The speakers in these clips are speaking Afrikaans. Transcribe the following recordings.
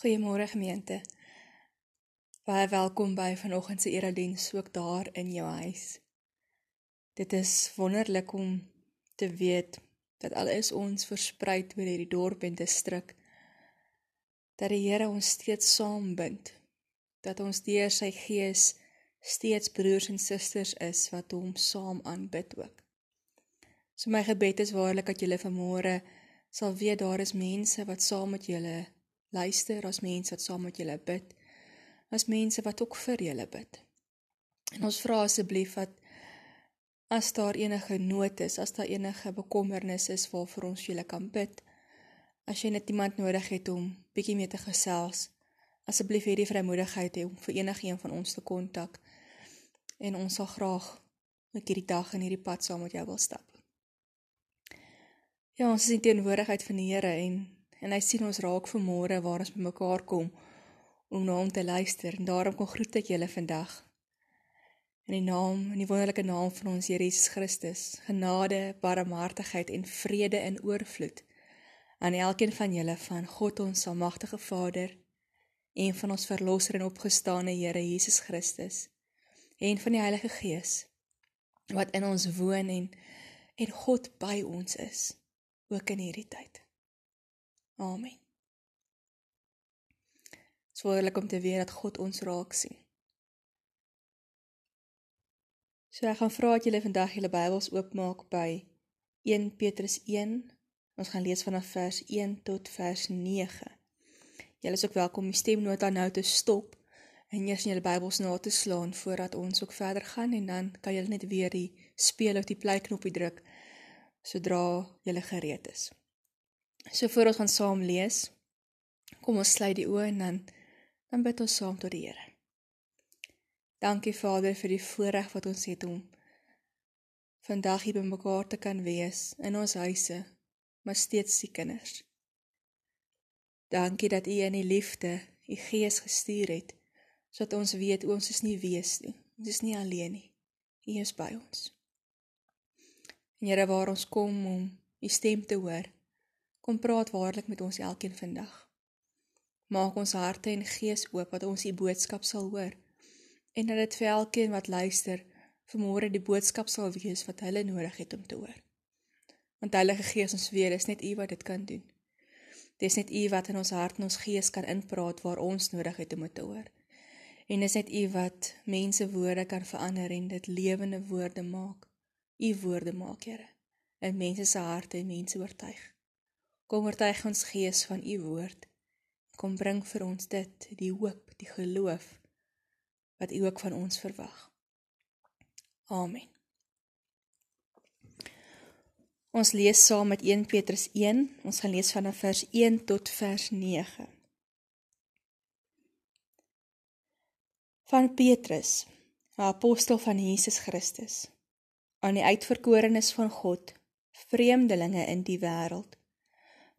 Goeiemôre gemeente. Baie welkom by vanoggend se erediens ook daar in jou huis. Dit is wonderlik om te weet dat al is ons versprei oor hierdie dorp en distrik dat die Here ons steeds saambind. Dat ons deur sy gees steeds broers en susters is wat hom saam aanbid ook. So my gebed is waarlik dat julle vanmôre sal weet daar is mense wat saam met julle luister as mense wat saam met julle bid, as mense wat ook vir julle bid. En ons vra asseblief dat as daar enige nood is, as daar enige bekommernis is waarvoor ons julle kan bid, as jy net iemand nodig het om bietjie mee te gesels, asseblief hierdie vrymoedigheid hê om vir enige een van ons te kontak. En ons sal graag met hierdie dag en hierdie pad saam met jou wil stap. Ja, ons is in teenwoordigheid van die Here en en hy sien ons raak vanmôre waar ons bymekaar kom om na hom te luister en daarom kom groet ek julle vandag. In die naam, in die wonderlike naam van ons Here Jesus Christus, genade, barmhartigheid en vrede in oorvloed aan elkeen van julle van God ons almagtige Vader en van ons verlosser en opgestane Here Jesus Christus en van die Heilige Gees wat in ons woon en en God by ons is ook in hierdie tyd. Amen. Swaarlik om te weet dat God ons raak sien. So ek gaan vra dat julle vandag julle Bybels oopmaak by 1 Petrus 1. Ons gaan lees vanaf vers 1 tot vers 9. Julle is ook welkom om die stemnota nou te stop en eers in julle Bybels na te slaan voordat ons ook verder gaan en dan kan julle net weer die speel of die play knoppie druk sodra julle gereed is. So voor ons gaan saam lees, kom ons sluit die oë en dan dan bid ons saam tot die Here. Dankie Vader vir die voorreg wat ons het om vandag hier bymekaar te kan wees in ons huise, maar steeds se kinders. Dankie dat U in die liefde U Gees gestuur het sodat ons weet ons is nie wees nie. Ons is nie alleen nie. U is by ons. En Here waar ons kom om U stem te hoor, Kom praat waarlik met ons elkeen vandag. Maak ons harte en gees oop dat ons die boodskap sal hoor en dat dit vir elkeen wat luister vanmôre die boodskap sal wees wat hulle nodig het om te hoor. Want Heilige Gees ons weet dis net U wat dit kan doen. Dis net U wat in ons hart en ons gees kan inpraat waar ons nodig het om dit te hoor. En dis net U wat mense woorde kan verander en dit lewende woorde maak. U woorde maak, Here, in mense se harte en mense oortuig. Kom oortuig ons gees van u woord. Kom bring vir ons dit, die hoop, die geloof wat u ook van ons verwag. Amen. Ons lees saam met 1 Petrus 1. Ons gaan lees vanaf vers 1 tot vers 9. Van Petrus, 'n apostel van Jesus Christus, aan die uitverkorenes van God, vreemdelinge in die wêreld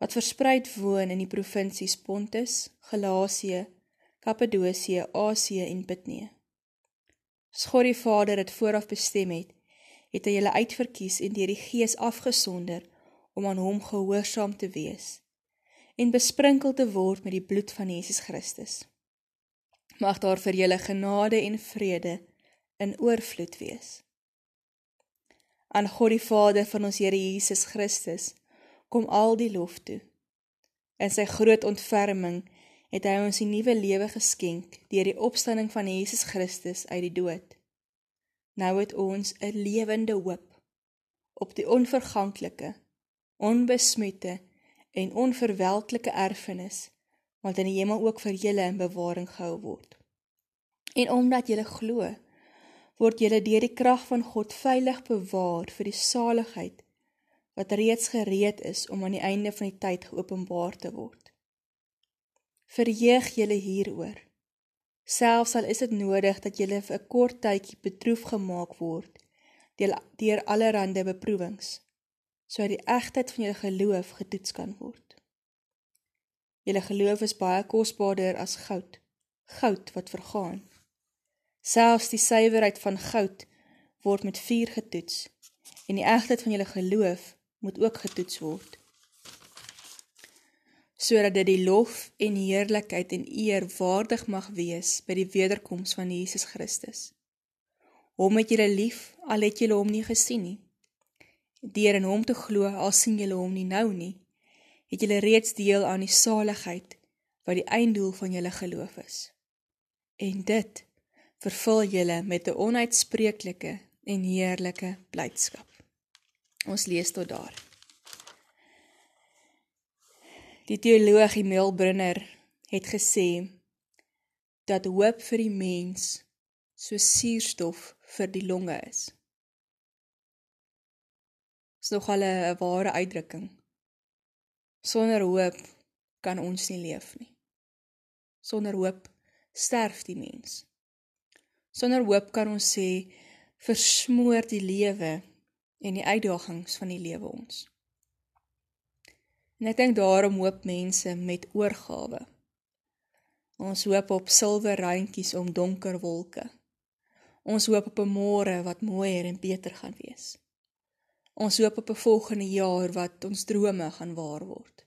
wat verspreid woon in die provinsies Pontus, Galasië, Kappadosie, Asië en Bitnee. As God die Vader dit vooraf bestem het, het hy julle uitverkies en deur die Gees afgesonder om aan hom gehoorsaam te wees en besprinkel te word met die bloed van Jesus Christus. Mag daar vir julle genade en vrede in oorvloed wees. Aan God die Vader van ons Here Jesus Christus kom al die lof toe. In sy groot ontferming het hy ons 'n nuwe lewe geskenk deur die opstanding van Jesus Christus uit die dood. Nou het ons 'n lewende hoop op die onverganklike, onbesmette en onverwelklike erfenis wat in die hemel ook vir julle in bewaring gehou word. En omdat julle glo, word julle deur die krag van God veilig bewaar vir die saligheid wat reeds gereed is om aan die einde van die tyd geopenbaar te word. Verheug julle hieroor. Selfs al is dit nodig dat julle vir 'n kort tydjie betroef gemaak word deur allerlei beproewings, sodat die egtheid van julle geloof getoets kan word. Julle geloof is baie kosbaarder as goud, goud wat vergaan. Selfs die suiwerheid van goud word met vuur getoets en die egtheid van julle geloof moet ook getoets word. sodat dit die lof en heerlikheid en eer waardig mag wees by die wederkoms van Jesus Christus. Hom het julle lief al het julle hom nie gesien nie. Deur in hom te glo al sien julle hom nie nou nie, het julle reeds deel aan die saligheid wat die einddoel van julle geloof is. En dit vervul julle met 'n onuitspreeklike en heerlike blydskap. Ons lees tot daar. Die teoloog Emil Brunner het gesê dat hoop vir die mens so suurstof vir die longe is. Dit is nogal 'n ware uitdrukking. Sonder hoop kan ons nie leef nie. Sonder hoop sterf die mens. Sonder hoop kan ons sê versmoor die lewe en die uitdagings van die lewe ons. En ek dink daarom hoop mense met oorgawe. Ons hoop op silwer randjies om donker wolke. Ons hoop op 'n môre wat mooier en beter gaan wees. Ons hoop op 'n volgende jaar wat ons drome gaan waar word.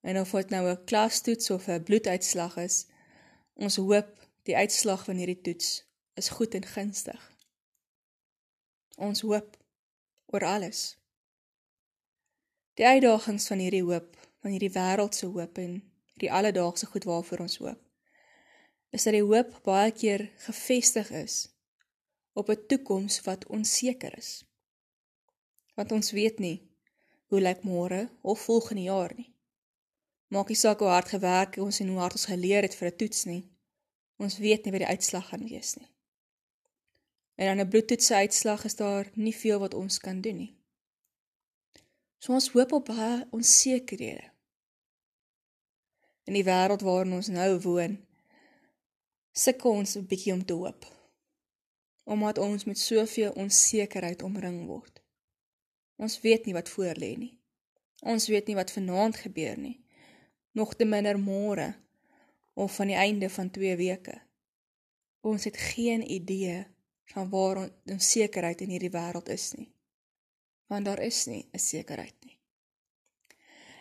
En of dit nou 'n klastoets of 'n bloeduitslag is, ons hoop die uitslag van hierdie toets is goed en gunstig. Ons hoop oor alles die uitdagings van hierdie hoop, van hierdie wêreldse hoop en hierdie alledaagse goed waarvoor ons hoop, is dat die hoop baie keer gefestig is op 'n toekoms wat onseker is. Want ons weet nie hoe lyk môre of volgende jaar nie. Maak nie saak hoe hard gewerk ons en hoe hard ons geleer het vir 'n toets nie. Ons weet nie wat die uitslag gaan wees nie. En aan 'n bloedtoets se uitslag is daar nie veel wat ons kan doen nie. So ons hoop op baie onsekerhede. In die wêreld waarin ons nou woon, sukkel ons 'n bietjie om te hoop. Omdat ons met soveel onsekerheid omring word. Ons weet nie wat voor lê nie. Ons weet nie wat vanaand gebeur nie. Nog te minder môre of van die einde van 2 weke. Ons het geen idee van waar ons onsekerheid in hierdie wêreld is nie want daar is nie 'n sekerheid nie.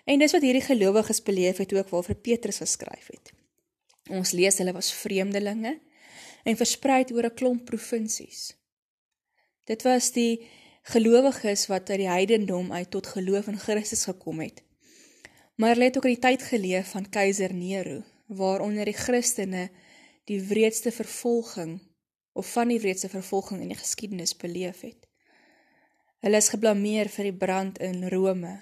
En dis wat hierdie gelowiges beleef het ook waarvoor Petrus geskryf het. Ons lees hulle was vreemdelinge en versprei oor 'n klomp provinsies. Dit was die gelowiges wat uit die heidendom uit tot geloof in Christus gekom het. Maar hulle het ook in die tyd geleef van keiser Nero, waaronder die Christene die wreedste vervolging of van die wreedste vervolging in die geskiedenis beleef het. Hulle is geblameer vir die brand in Rome.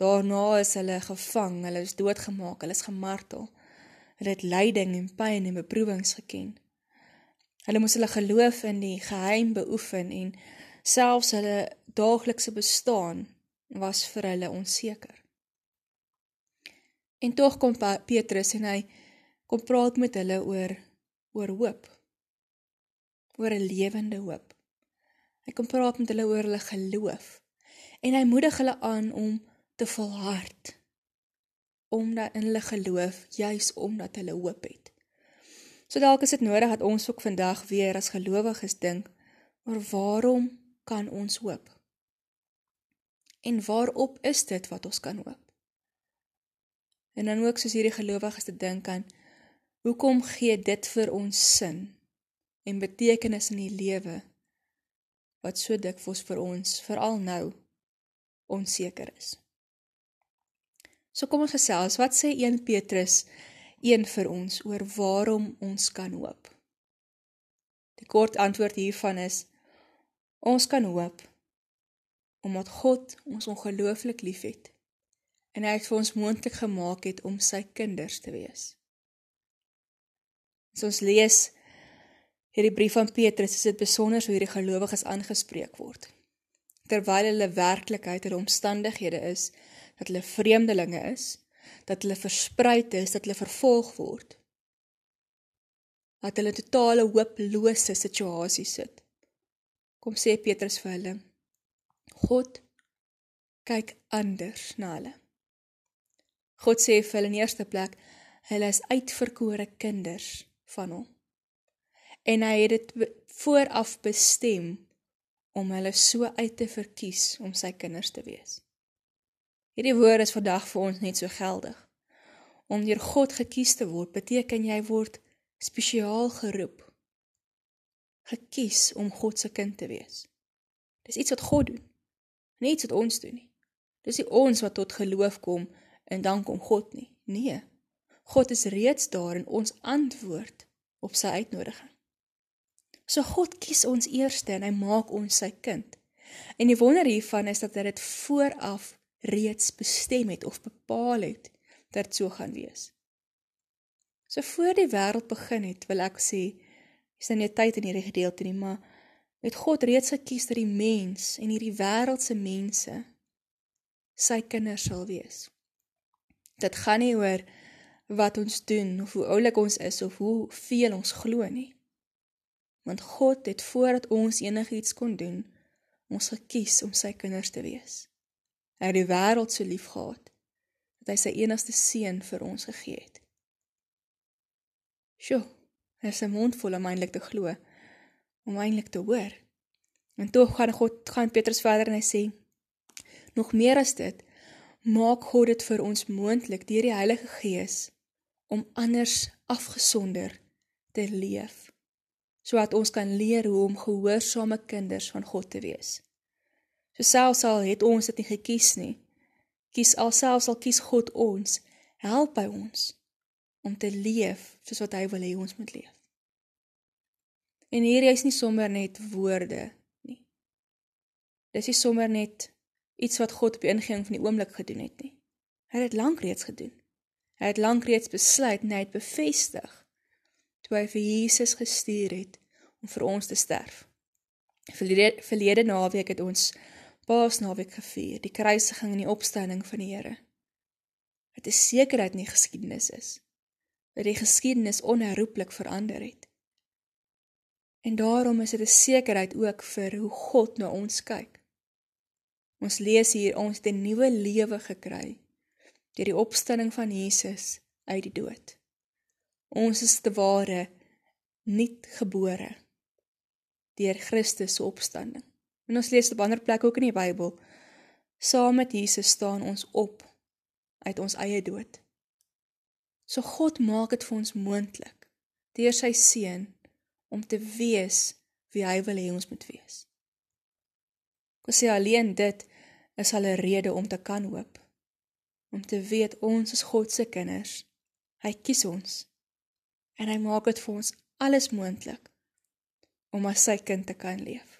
Daarna is hulle gevang, hulle is doodgemaak, hulle is gemartel. Hulle het lyding en pyn en beproewings geken. Hulle moes hulle geloof in die geheim beoefen en selfs hulle daaglikse bestaan was vir hulle onseker. En tog kom Petrus en hy kom praat met hulle oor oor hoop. Oor 'n lewende hoop. Hy kom praat met hulle oor hulle geloof en hy moedig hulle aan om te volhard omdat in hulle geloof juis omdat hulle hoop het. So dalk is dit nodig dat ons ook vandag weer as gelowiges dink oor waarom kan ons hoop? En waarop is dit wat ons kan hoop? En dan ook soos hierdie gelowiges te dink aan hoekom gee dit vir ons sin en betekenis in die lewe wat so dikwels vir ons veral nou onseker is. So kom ons gesels, wat sê 1 Petrus 1 vir ons oor waarom ons kan hoop? Die kort antwoord hiervan is ons kan hoop omdat God ons ongelooflik liefhet en hy het vir ons moontlik gemaak het om sy kinders te wees. As ons lees hierdie brief van Petrus is dit besonder hoe hierdie gelowiges aangespreek word. Terwyl hulle werklikheid en omstandighede is dat hulle vreemdelinge is, dat hulle versprei is, dat hulle vervolg word. Dat hulle totale hooplose situasie sit. Kom sê Petrus vir hulle: God kyk anders na hulle. God sê vir hulle in eerste plek, hulle is uitverkore kinders van hom en hy het dit vooraf bestem om hulle so uit te verkies om sy kinders te wees. Hierdie woord is vandag vir ons net so geldig. Om deur God gekies te word beteken jy word spesiaal geroep. Gekies om God se kind te wees. Dis iets wat God doen. Nie iets wat ons doen nie. Dis nie ons wat tot geloof kom en dan kom God nie. Nee. God is reeds daar en ons antwoord op sy uitnodiging. So God kies ons eerste en hy maak ons sy kind. En die wonder hiervan is dat hy dit vooraf reeds bestem het of bepaal het dat dit so gaan wees. So voor die wêreld begin het, wil ek sê, is dan nie tyd in hierdie gedeelte nie, maar het God reeds gekies dat die mens en hierdie wêreldse mense sy kinders sal wees. Dit gaan nie oor wat ons doen of hoe oulik ons is of hoe veel ons glo nie. Want God het voordat ons enigiets kon doen, ons gekies om sy kinders te wees. Hy het die wêreld so lief gehad dat hy sy enigste seun vir ons gegee het. Sjoe, hy is 'n mond vol om eintlik te glo, om eintlik te hoor. En tog gaan God gaan Petrus verder en hy sê: Nog meer as dit, maak God dit vir ons moontlik deur die Heilige Gees om anders afgesonder te leef, sodat ons kan leer hoe om gehoorsame kinders van God te wees. So selfs al het ons dit nie gekies nie, kies alselfs al kies God ons, help by ons om te leef soos wat hy wil hê ons moet leef. En hier is nie sommer net woorde nie. Dis nie sommer net iets wat God op die ingewing van die oomblik gedoen het nie. Hy het dit lank reeds gedoen. Hy het lank reeds besluit en hy het bevestig toe hy vir Jesus gestuur het om vir ons te sterf. Verlede, verlede naweek het ons Paasnaweek gevier, die kruisiging en die opstanding van die Here. Dit is sekerheid nie geskiedenis is. Dat die geskiedenis onherroepelik verander het. En daarom is dit 'n sekerheid ook vir hoe God na ons kyk. Ons lees hier ons het 'n nuwe lewe gekry deur die opstanding van Jesus uit die dood. Ons is te ware nuut gebore deur Christus se opstanding. En ons lees op ander plekke ook in die Bybel. Saam met Jesus staan ons op uit ons eie dood. So God maak dit vir ons moontlik deur sy seun om te wees wie hy wil hê ons moet wees. Ek sê alleen dit is al 'n rede om te kan hoop. Om te weet ons is God se kinders. Hy kies ons. En hy maak dit vir ons alles moontlik om as sy kind te kan leef.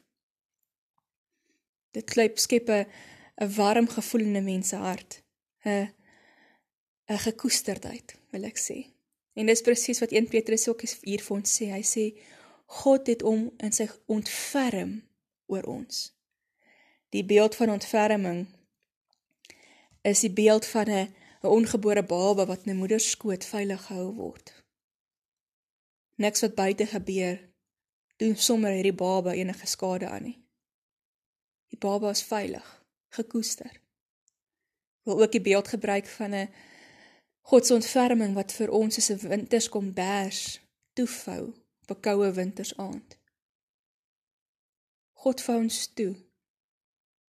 Dit klyp skep 'n warm gevoel in 'n mens se hart. 'n 'n gekoesterdheid, wil ek sê. En dis presies wat 1 Petrus ook hier vir ons sê. Hy sê God het hom in sy ontferm oor ons. Die beeld van ontferming is die beeld van 'n 'n ongebore baba wat in 'n moeder se skoot veilig gehou word. Niks wat buite gebeur doen sommer hierdie baba enige skade aan nie. Die baba is veilig, gekoester. Wil ook die beeld gebruik van 'n God se ontferming wat vir ons soos 'n winters kom bers, toevou op 'n koue wintersaand. God vou ons toe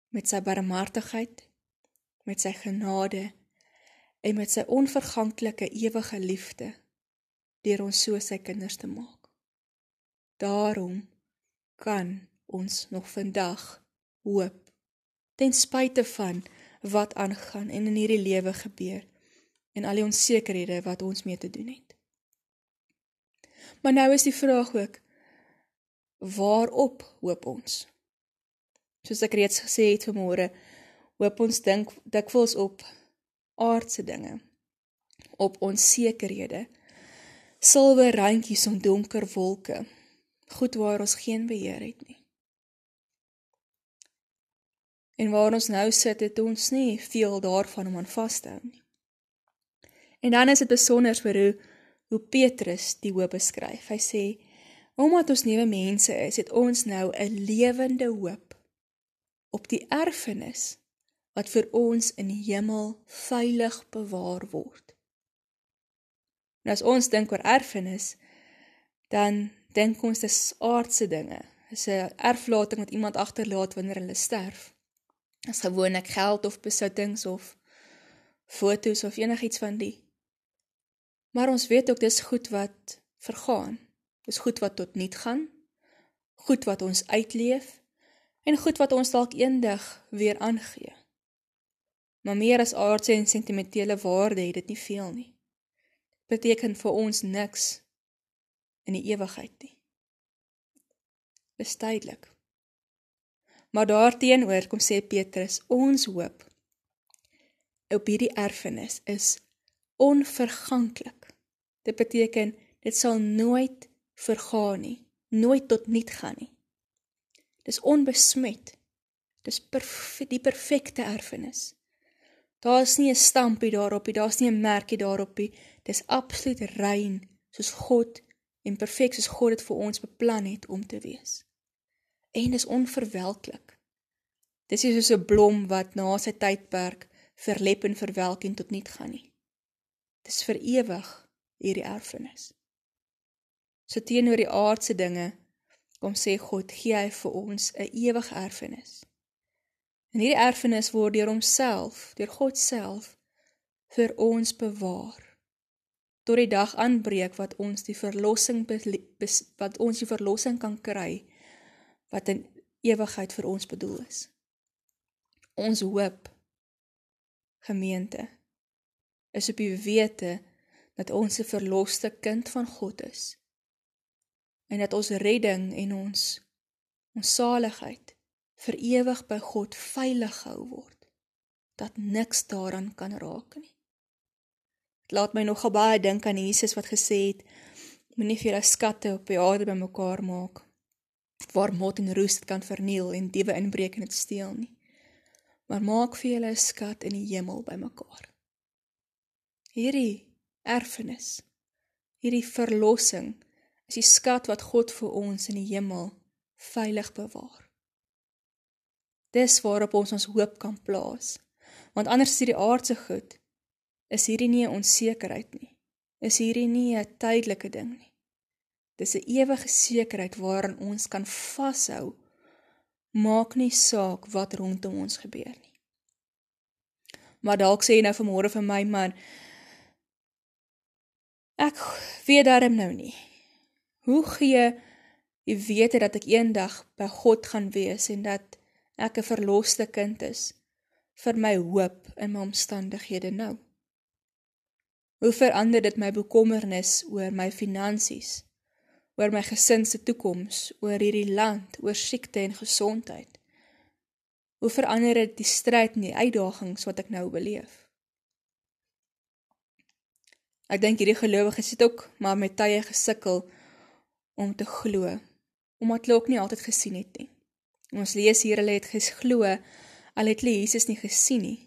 met sy barmhartigheid, met sy genade en met sy onverganklike ewige liefde deur ons so sy kinders te maak. Daarom kan ons nog vandag hoop ten spyte van wat aangaan en in hierdie lewe gebeur en al die onsekerhede wat ons mee te doen het. Maar nou is die vraag ook waarop hoop ons? Soos ek reeds gesê het vanmôre, hoop ons dink dikwels op aardse dinge, op onsekerhede, silwer randjies om donker wolke, goed waar ons geen beheer het nie. En waar ons nou sit, het ons nie veel daarvan om aan vas te hou nie. En dan is dit besonder vir hoe hoe Petrus die hoop beskryf. Hy sê omdat ons nuwe mense is, het ons nou 'n lewende hoop op die erfenis wat vir ons in die hemel veilig bewaar word. En as ons dink oor erfenis, dan dink ons dis aardse dinge. Dis 'n erflating wat iemand agterlaat wanneer hulle sterf as gewoonlik geld of besittings of fotos of enigiets van die. Maar ons weet ook dis goed wat vergaan. Dis goed wat tot niet gaan. Goed wat ons uitleef en goed wat ons dalk eendag weer aangee. Maar meer as aardse en sentimentele waarde het dit nie veel nie. Beteken vir ons niks in die ewigheid nie. Dis tydelik. Maar daarteenoor kom sê Petrus, ons hoop op hierdie erfenis is onverganklik. Dit beteken dit sal nooit vergaan nie, nooit tot niet gaan nie. Dis onbesmet. Dis perf die perfekte erfenis. Daar's nie 'n stampie daarop nie, daar's nie 'n merkie daarop nie. Dis absoluut rein soos God en perfek soos God dit vir ons beplan het om te wees. En dis onverwelklik. Dis nie soos 'n blom wat na sy tydperk verlep en verwelk en tot niet gaan nie. Dis vir ewig hierdie erfenis. So teenoor die aardse dinge kom sê God gee hy vir ons 'n ewige erfenis. En hierdie erfenis word deur homself, deur God self vir ons bewaar. Tot die dag aanbreek wat ons die verlossing wat ons die verlossing kan kry wat in ewigheid vir ons bedoel is. Ons hoop gemeente is op die wete dat ons 'n verloste kind van God is en dat ons redding en ons ons saligheid vir ewig by God veilig gehou word dat niks daaraan kan raak nie dit laat my nogal baie dink aan Jesus wat gesê het moenie vir julle skatte op die aarde bymekaar maak waar mot en roes dit kan verniel en diewe inbreek en dit steel nie maar maak vir julle 'n skat in die hemel bymekaar. Hierdie erfenis, hierdie verlossing is die skat wat God vir ons in die hemel veilig bewaar. Dis waarop ons ons hoop kan plaas. Want anders as hierdie aardse goed, is hierdie nie 'n onsekerheid nie. Is hierdie nie 'n tydelike ding nie. Dis 'n ewige sekerheid waaraan ons kan vashou maak nie saak wat rondom ons gebeur nie. Maar dalk sê jy nou vanmôre vir my man ek weet daarom nou nie. Hoe gee jy weet dat ek eendag by God gaan wees en dat ek 'n verloste kind is vir my hoop in my omstandighede nou? Hoe verander dit my bekommernis oor my finansies? oor my gesin se toekoms, oor hierdie land, oor siekte en gesondheid. Hoe verander dit die stryd en die uitdagings wat ek nou beleef? Ek dink hierdie gelowiges het ook maar met tye gesukkel om te glo, omdat hulle ook nie altyd gesien het nie. Ons lees hier hulle het geglo al het hulle Jesus nie gesien nie.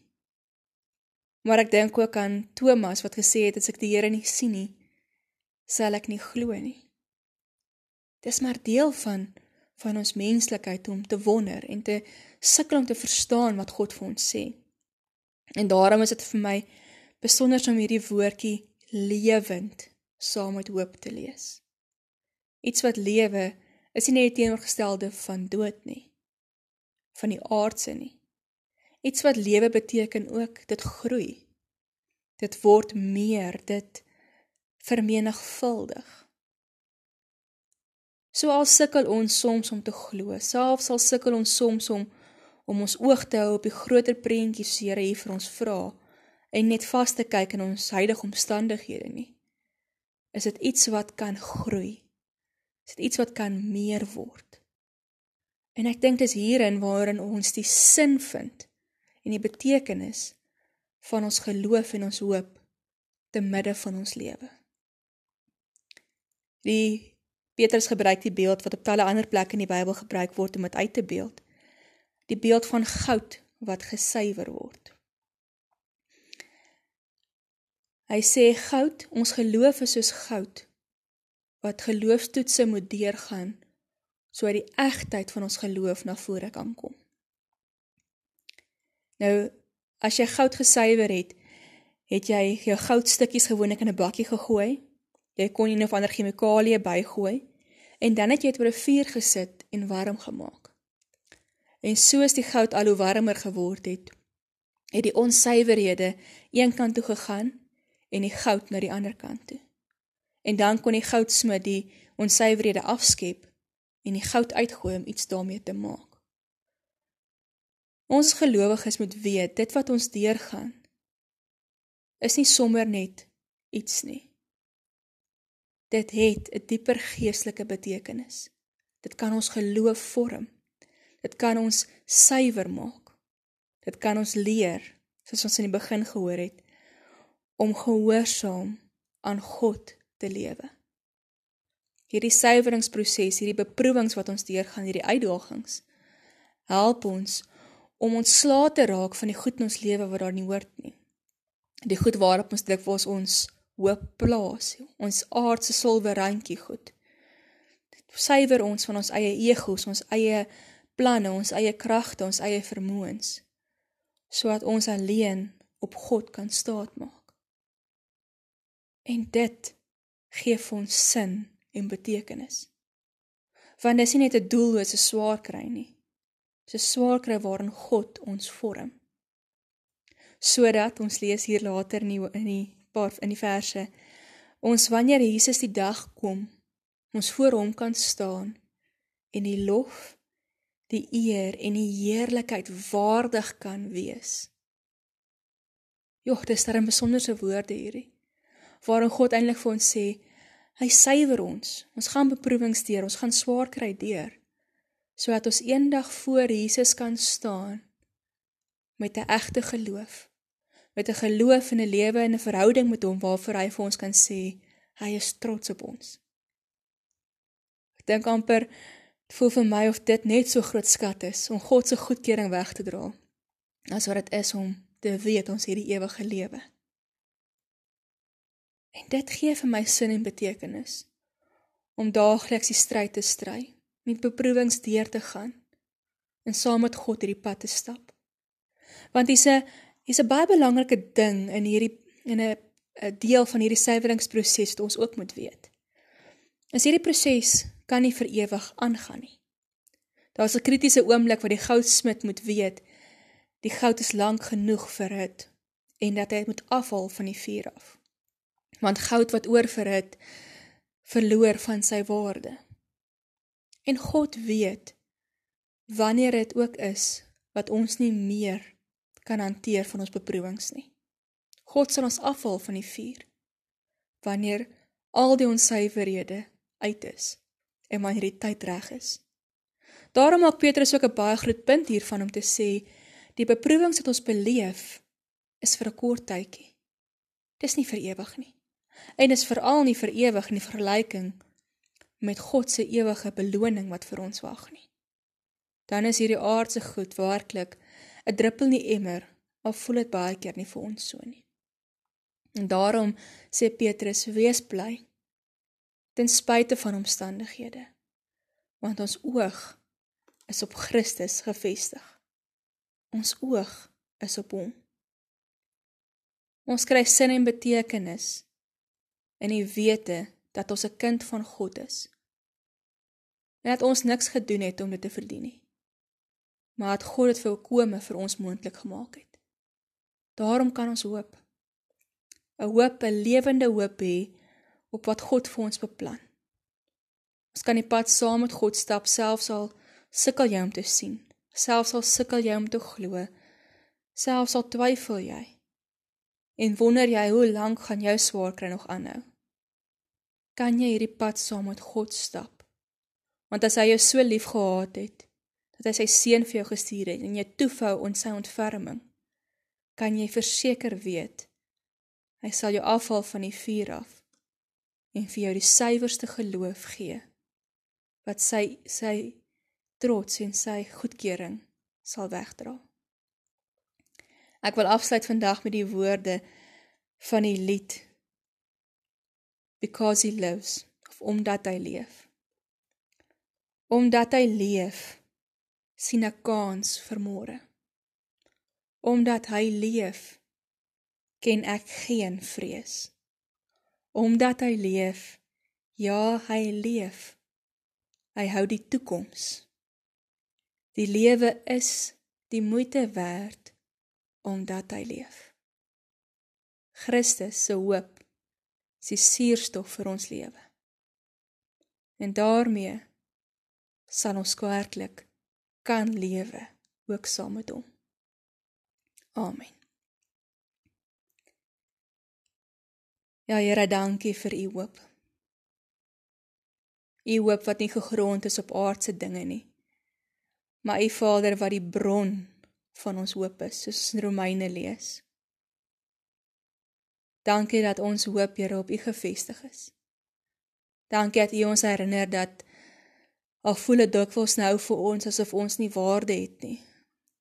Maar ek dink ook aan Thomas wat gesê het as ek die Here nie sien nie, sal ek nie glo nie. Dis maar deel van van ons menslikheid om te wonder en te sukkel om te verstaan wat God vir ons sê. En daarom is dit vir my besonder om hierdie woordjie lewend saam met hoop te lees. Iets wat lewe is nie net teenoorgestelde van dood nie. Van die aardse nie. Iets wat lewe beteken ook dit groei. Dit word meer, dit vermenigvuldig. So al sukkel ons soms om te glo, selfs al sukkel ons soms om om ons oog te hou op die groter prentjies wat Here hier vir ons vra en net vas te kyk in ons huidige omstandighede nie. Is dit iets wat kan groei? Is dit iets wat kan meer word? En ek dink dis hierin waarin ons die sin vind en die betekenis van ons geloof en ons hoop te midde van ons lewe. Die Petrus gebruik die beeld wat op talle ander plekke in die Bybel gebruik word om dit uit te beeld. Die beeld van goud wat gesuiwer word. Hy sê goud, ons geloof is soos goud wat geloofstoetse moet deurgaan sodat die egtheid van ons geloof na vore kan kom. Nou, as jy goud gesuiwer het, het jy jou goudstukkies gewoonlik in 'n bakkie gegooi. Jy kon nie of ander chemikalieë bygooi en dan het jy dit oor 'n vuur gesit en warm gemaak. En soos die goud al hoe warmer geword het, het die onsuiverhede een kant toe gegaan en die goud na die ander kant toe. En dan kon die goudsmid die onsuiverhede afskep en die goud uitgooi om iets daarmee te maak. Ons gelowiges moet weet dit wat ons deurgaan is nie sommer net iets nie. Dit het 'n dieper geestelike betekenis. Dit kan ons geloof vorm. Dit kan ons suiwer maak. Dit kan ons leer, soos ons in die begin gehoor het, om gehoorsaam aan God te lewe. Hierdie suiweringsproses, hierdie beproewings wat ons deurgaan, hierdie uitdagings, help ons om ontslae te raak van die goed in ons lewe wat daar nie hoort nie. Die goed waarop ons dikwels ons hoop plaas, ons aardse silwerrandjie goed. Suiwer ons van ons eie egos, ons eie planne, ons eie kragte, ons eie vermoëns, sodat ons alleen op God kan staatmaak. En dit gee vir ons sin en betekenis. Want dis nie net 'n doellose swaar kry nie. Dis 'n swaar kry waarin God ons vorm. Sodat ons lees hier later in die in die paar in die verse ons wanneer Jesus die dag kom, ons voor hom kan staan en die lof, die eer en die heerlikheid waardig kan wees. Jogg, dis 'n besonderse woorde hierdie. Waarin God eintlik vir ons sê, Hy suiwer ons. Ons gaan beproewings deur, ons gaan swaar kry deur sodat ons eendag voor Jesus kan staan met 'n egte geloof. Met 'n geloof in 'n lewe en 'n verhouding met hom waarvoor hy vir ons kan sê hy is trots op ons. Ek dink amper dit voel vir my of dit net so groot skat is om God se goedkeuring weg te dra as wat dit is om te weet ons het die ewige lewe. En dit gee vir my sin en betekenis om daagliks die stryd te stry, met beproewings deur te gaan en saam met God hierdie pad te stap. Want dis 'n is 'n baie belangrike ding in hierdie in 'n 'n deel van hierdie suiweringsproses wat ons ook moet weet. Is hierdie proses kan nie vir ewig aangaan nie. Daar's 'n kritiese oomblik wat die goudsmid moet weet die goud is lank genoeg vir dit en dat hy moet afhaal van die vuur af want goud wat oorverhit verloor van sy waarde. En God weet wanneer dit ook is wat ons nie meer kan hanteer van ons beproewings nie. God sal ons afhaal van die vuur wanneer al die onsuiverhede uit is en wanneer die tyd reg is. Daarom maak Petrus ook 'n baie groot punt hiervan om te sê die beproewings wat ons beleef is vir 'n kort tydjie. Dis nie vir ewig nie en is veral nie vir ewig in vergelyking met God se ewige beloning wat vir ons wag nie. Dan is hierdie aardse goed werklik 'n druppel in die emmer, al voel dit baie keer nie vir ons so nie. En daarom sê Petrus: "Wees bly ten spyte van omstandighede, want ons oog is op Christus gefestig. Ons oog is op hom. Ons kry sin en betekenis in die wete dat ons 'n kind van God is. En dat ons niks gedoen het om dit te verdien nie. Maar dat God dit volkome vir ons moontlik gemaak het. Daarom kan ons hoop. 'n Hoop, 'n lewende hoop hê op wat God vir ons beplan. Ons kan die pad saam met God stap selfs al sukkel jy om te sien, selfs al sukkel jy om te glo, selfs al twyfel jy. En wonder jy hoe lank gaan jou swaar kry nog aanhou? Kan jy hierdie pad saam met God stap. Want as hy jou so lief gehad het, dat hy sy seun vir jou gestuur het en jy toefou aan sy ontferming, kan jy verseker weet hy sal jou afhaal van die vuur af en vir jou die suiwerste geloof gee wat sy sy trots en sy goedkeuring sal wegdra. Ek wil afsluit vandag met die woorde van die lied because he lives of omdat hy leef. Omdat hy leef, sien ek kans vir môre. Omdat hy leef, ken ek geen vrees. Omdat hy leef, ja, hy leef. Hy hou die toekoms. Die lewe is die moeite werd omdat hy leef. Christus se hoop is die suurstof vir ons lewe. En daarmee sal ons kwerklik kan lewe ook saam met hom. Amen. Ja Here, dankie vir u hoop. U hoop wat nie gegrond is op aardse dinge nie. Maar u Vader wat die bron van ons hoop is, soos in Romeine lees. Dankie dat ons hoop Here op u gefestig is. Dankie dat u ons herinner dat al voel dit dikwels nou vir ons asof ons nie waarde het nie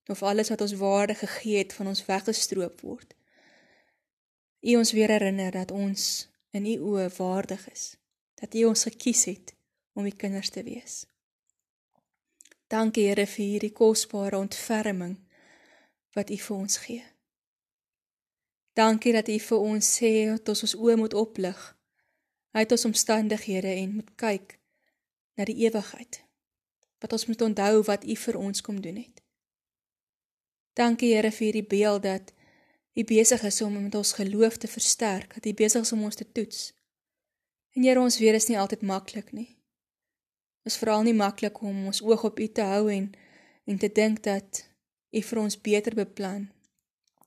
of alles wat ons waarde gegee het van ons weggestroop word. U ons weer herinner dat ons in u oë waardig is, dat u ons gekies het om u kinders te wees. Dankie Here vir hierdie kosbare ontferming wat u vir ons gee. Dankie dat u vir ons sê dat ons ons oë moet oplig uit ons omstandighede en moet kyk na die ewigheid. Dat ons moet onthou wat u vir ons kom doen het. Dankie Here vir hierdie beeld dat u besig is om met ons geloof te versterk, dat u besig is om ons te toets. En Here, ons weet dit is nie altyd maklik nie is veral nie maklik om ons oog op U te hou en en te dink dat U vir ons beter beplan.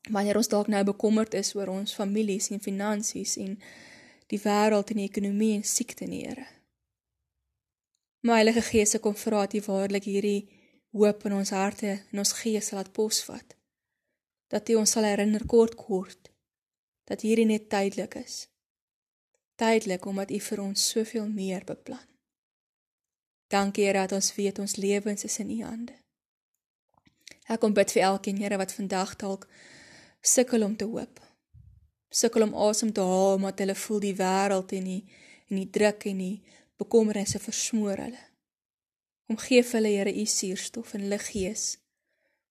Wanneer ons dalk nou bekommerd is oor ons families en finansies en die wêreld en die ekonomie en siekte en Here. My Heilige Gees kom vra dat U waarlik hierdie hoop in ons harte en ons gees laat posvat. Dat U ons sal herinner kort kort dat hierdie net tydelik is. Tydelik omdat U vir ons soveel meer beplan. Dankie Here dat ons weet ons lewens is in U hande. Ek kom bid vir elkeen Here wat vandag dalk sukkel om te hoop. Sukkel om asem te haal omdat hulle voel die wêreld en die en die druk en die bekommernisse versmoor hulle. Om gee vir hulle Here U suurstof en hulle gees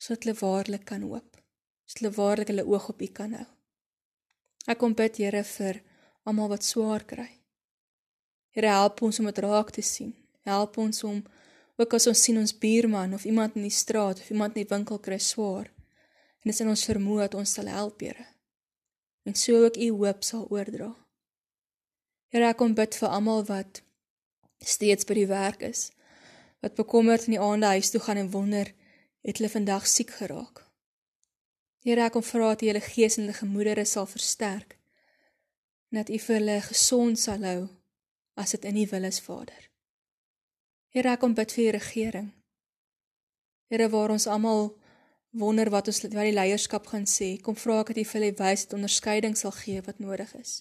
sodat hulle waarlik kan hoop. Sodat hulle waarlik hulle oog op U kan hou. Ek kom bid Here vir almal wat swaar kry. Here help ons om dit raak te sien help ons om ook as ons sien ons buurman of iemand in die straat of iemand in die winkel kry swaar en dit is in ons vermoë dat ons sal help, Here. En so ook u hoop sal oordra. Here, ek kom bid vir almal wat steeds by die werk is, wat bekommerd in die aande huis toe gaan en wonder, het hulle vandag siek geraak. Here, ek kom vra dat U hulle gees en hulle gemoedere sal versterk en dat U vir hulle gesond sal hou as dit in U wil is, Vader. Here, ek kom bid vir die regering. Here, waar ons almal wonder wat ons wat die leierskap gaan sê, kom vra ek dat U vir hulle wys dat onderskeiding sal gee wat nodig is.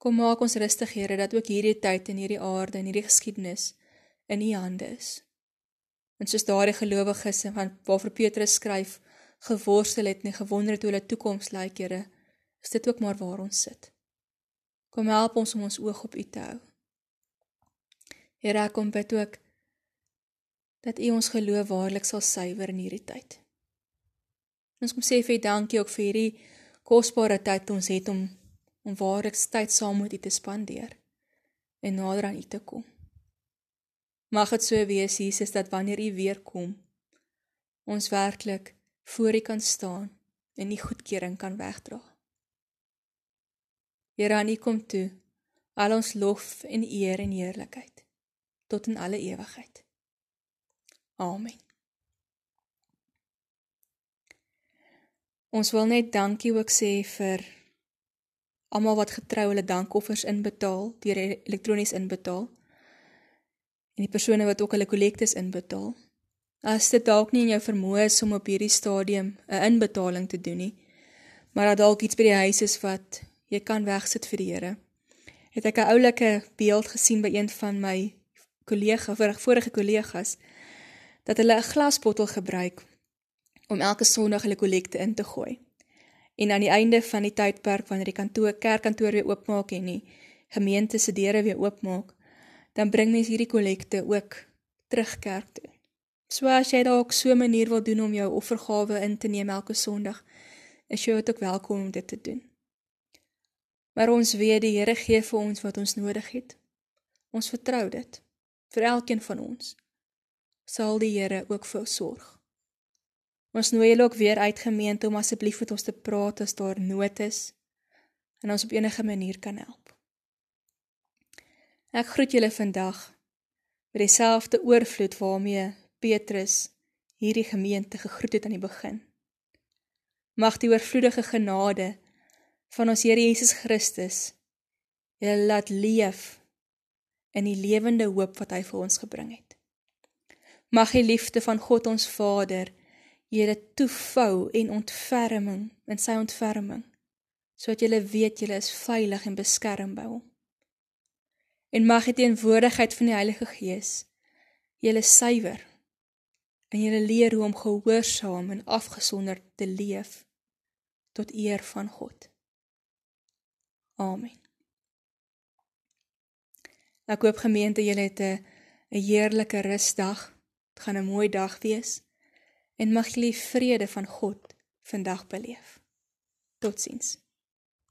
Kom maak ons rustig, Here, dat ook hierdie tyd en hierdie aarde en hierdie geskiedenis in U hande is. En soos daardie gelowiges van waarvoor Petrus skryf, geworstel het en gewonder het hoe hulle toekoms lyk, Here, is dit ook maar waar ons sit. Kom help ons om ons oog op U te hou. Here, kom bid ook dat U ons geloof waarlik sal suiwer in hierdie tyd. Ons kom sê vir U dankie ook vir hierdie kosbare tyd ons het om om waarlik tyd saam met U te spandeer en nader aan U te kom. Mag dit so wees, Jesus, dat wanneer U weer kom, ons werklik voor U kan staan en U goedkeuring kan wegdra. Here, aan U kom toe al ons lof en eer en heerlikheid tot in alle ewigheid. Amen. Ons wil net dankie ook sê vir almal wat getrou hulle dankoffers inbetaal, deur elektronies inbetaal. En die persone wat ook hulle kollektes inbetaal. As dit dalk nie in jou vermoë is om op hierdie stadium 'n inbetaling te doen nie, maar dat dalk iets by die huis is wat jy kan wegsit vir die Here. Het ek 'n oulike beeld gesien by een van my kollega vorige kollegas dat hulle 'n glasbottel gebruik om elke Sondag hulle kollekte in te gooi. En aan die einde van die tydperk wanneer die kantoor kerkkantoor weer oopmaak en die gemeente se deure weer oopmaak, dan bring mense hierdie kollekte ook terug kerk toe. So as jy dalk so 'n manier wil doen om jou offergawe in te neem elke Sondag, is jy ook welkom om dit te doen. Maar ons weet die Here gee vir ons wat ons nodig het. Ons vertrou dit vir elkeen van ons sal die Here ook vir sorg. Ons nooi julle ook weer uit gemeente om asseblief met ons te praat as daar nood is en ons op enige manier kan help. Ek groet julle vandag met dieselfde oorvloed waarmee Petrus hierdie gemeente gegroet het aan die begin. Mag die oorvloedige genade van ons Here Jesus Christus julle laat leef in die lewende hoop wat hy vir ons gebring het. Mag die liefde van God ons Vader julle toevou en ontferming in sy ontferming sodat julle weet julle is veilig en beskerm by hom. En mag die teenwoordigheid van die Heilige Gees julle suiwer en julle leer hoe om gehoorsaam en afgesonder te leef tot eer van God. Amen. Ek hoop gemeente julle het 'n 'n heerlike rusdag. Dit gaan 'n mooi dag wees en mag jy die vrede van God vandag beleef. Totsiens.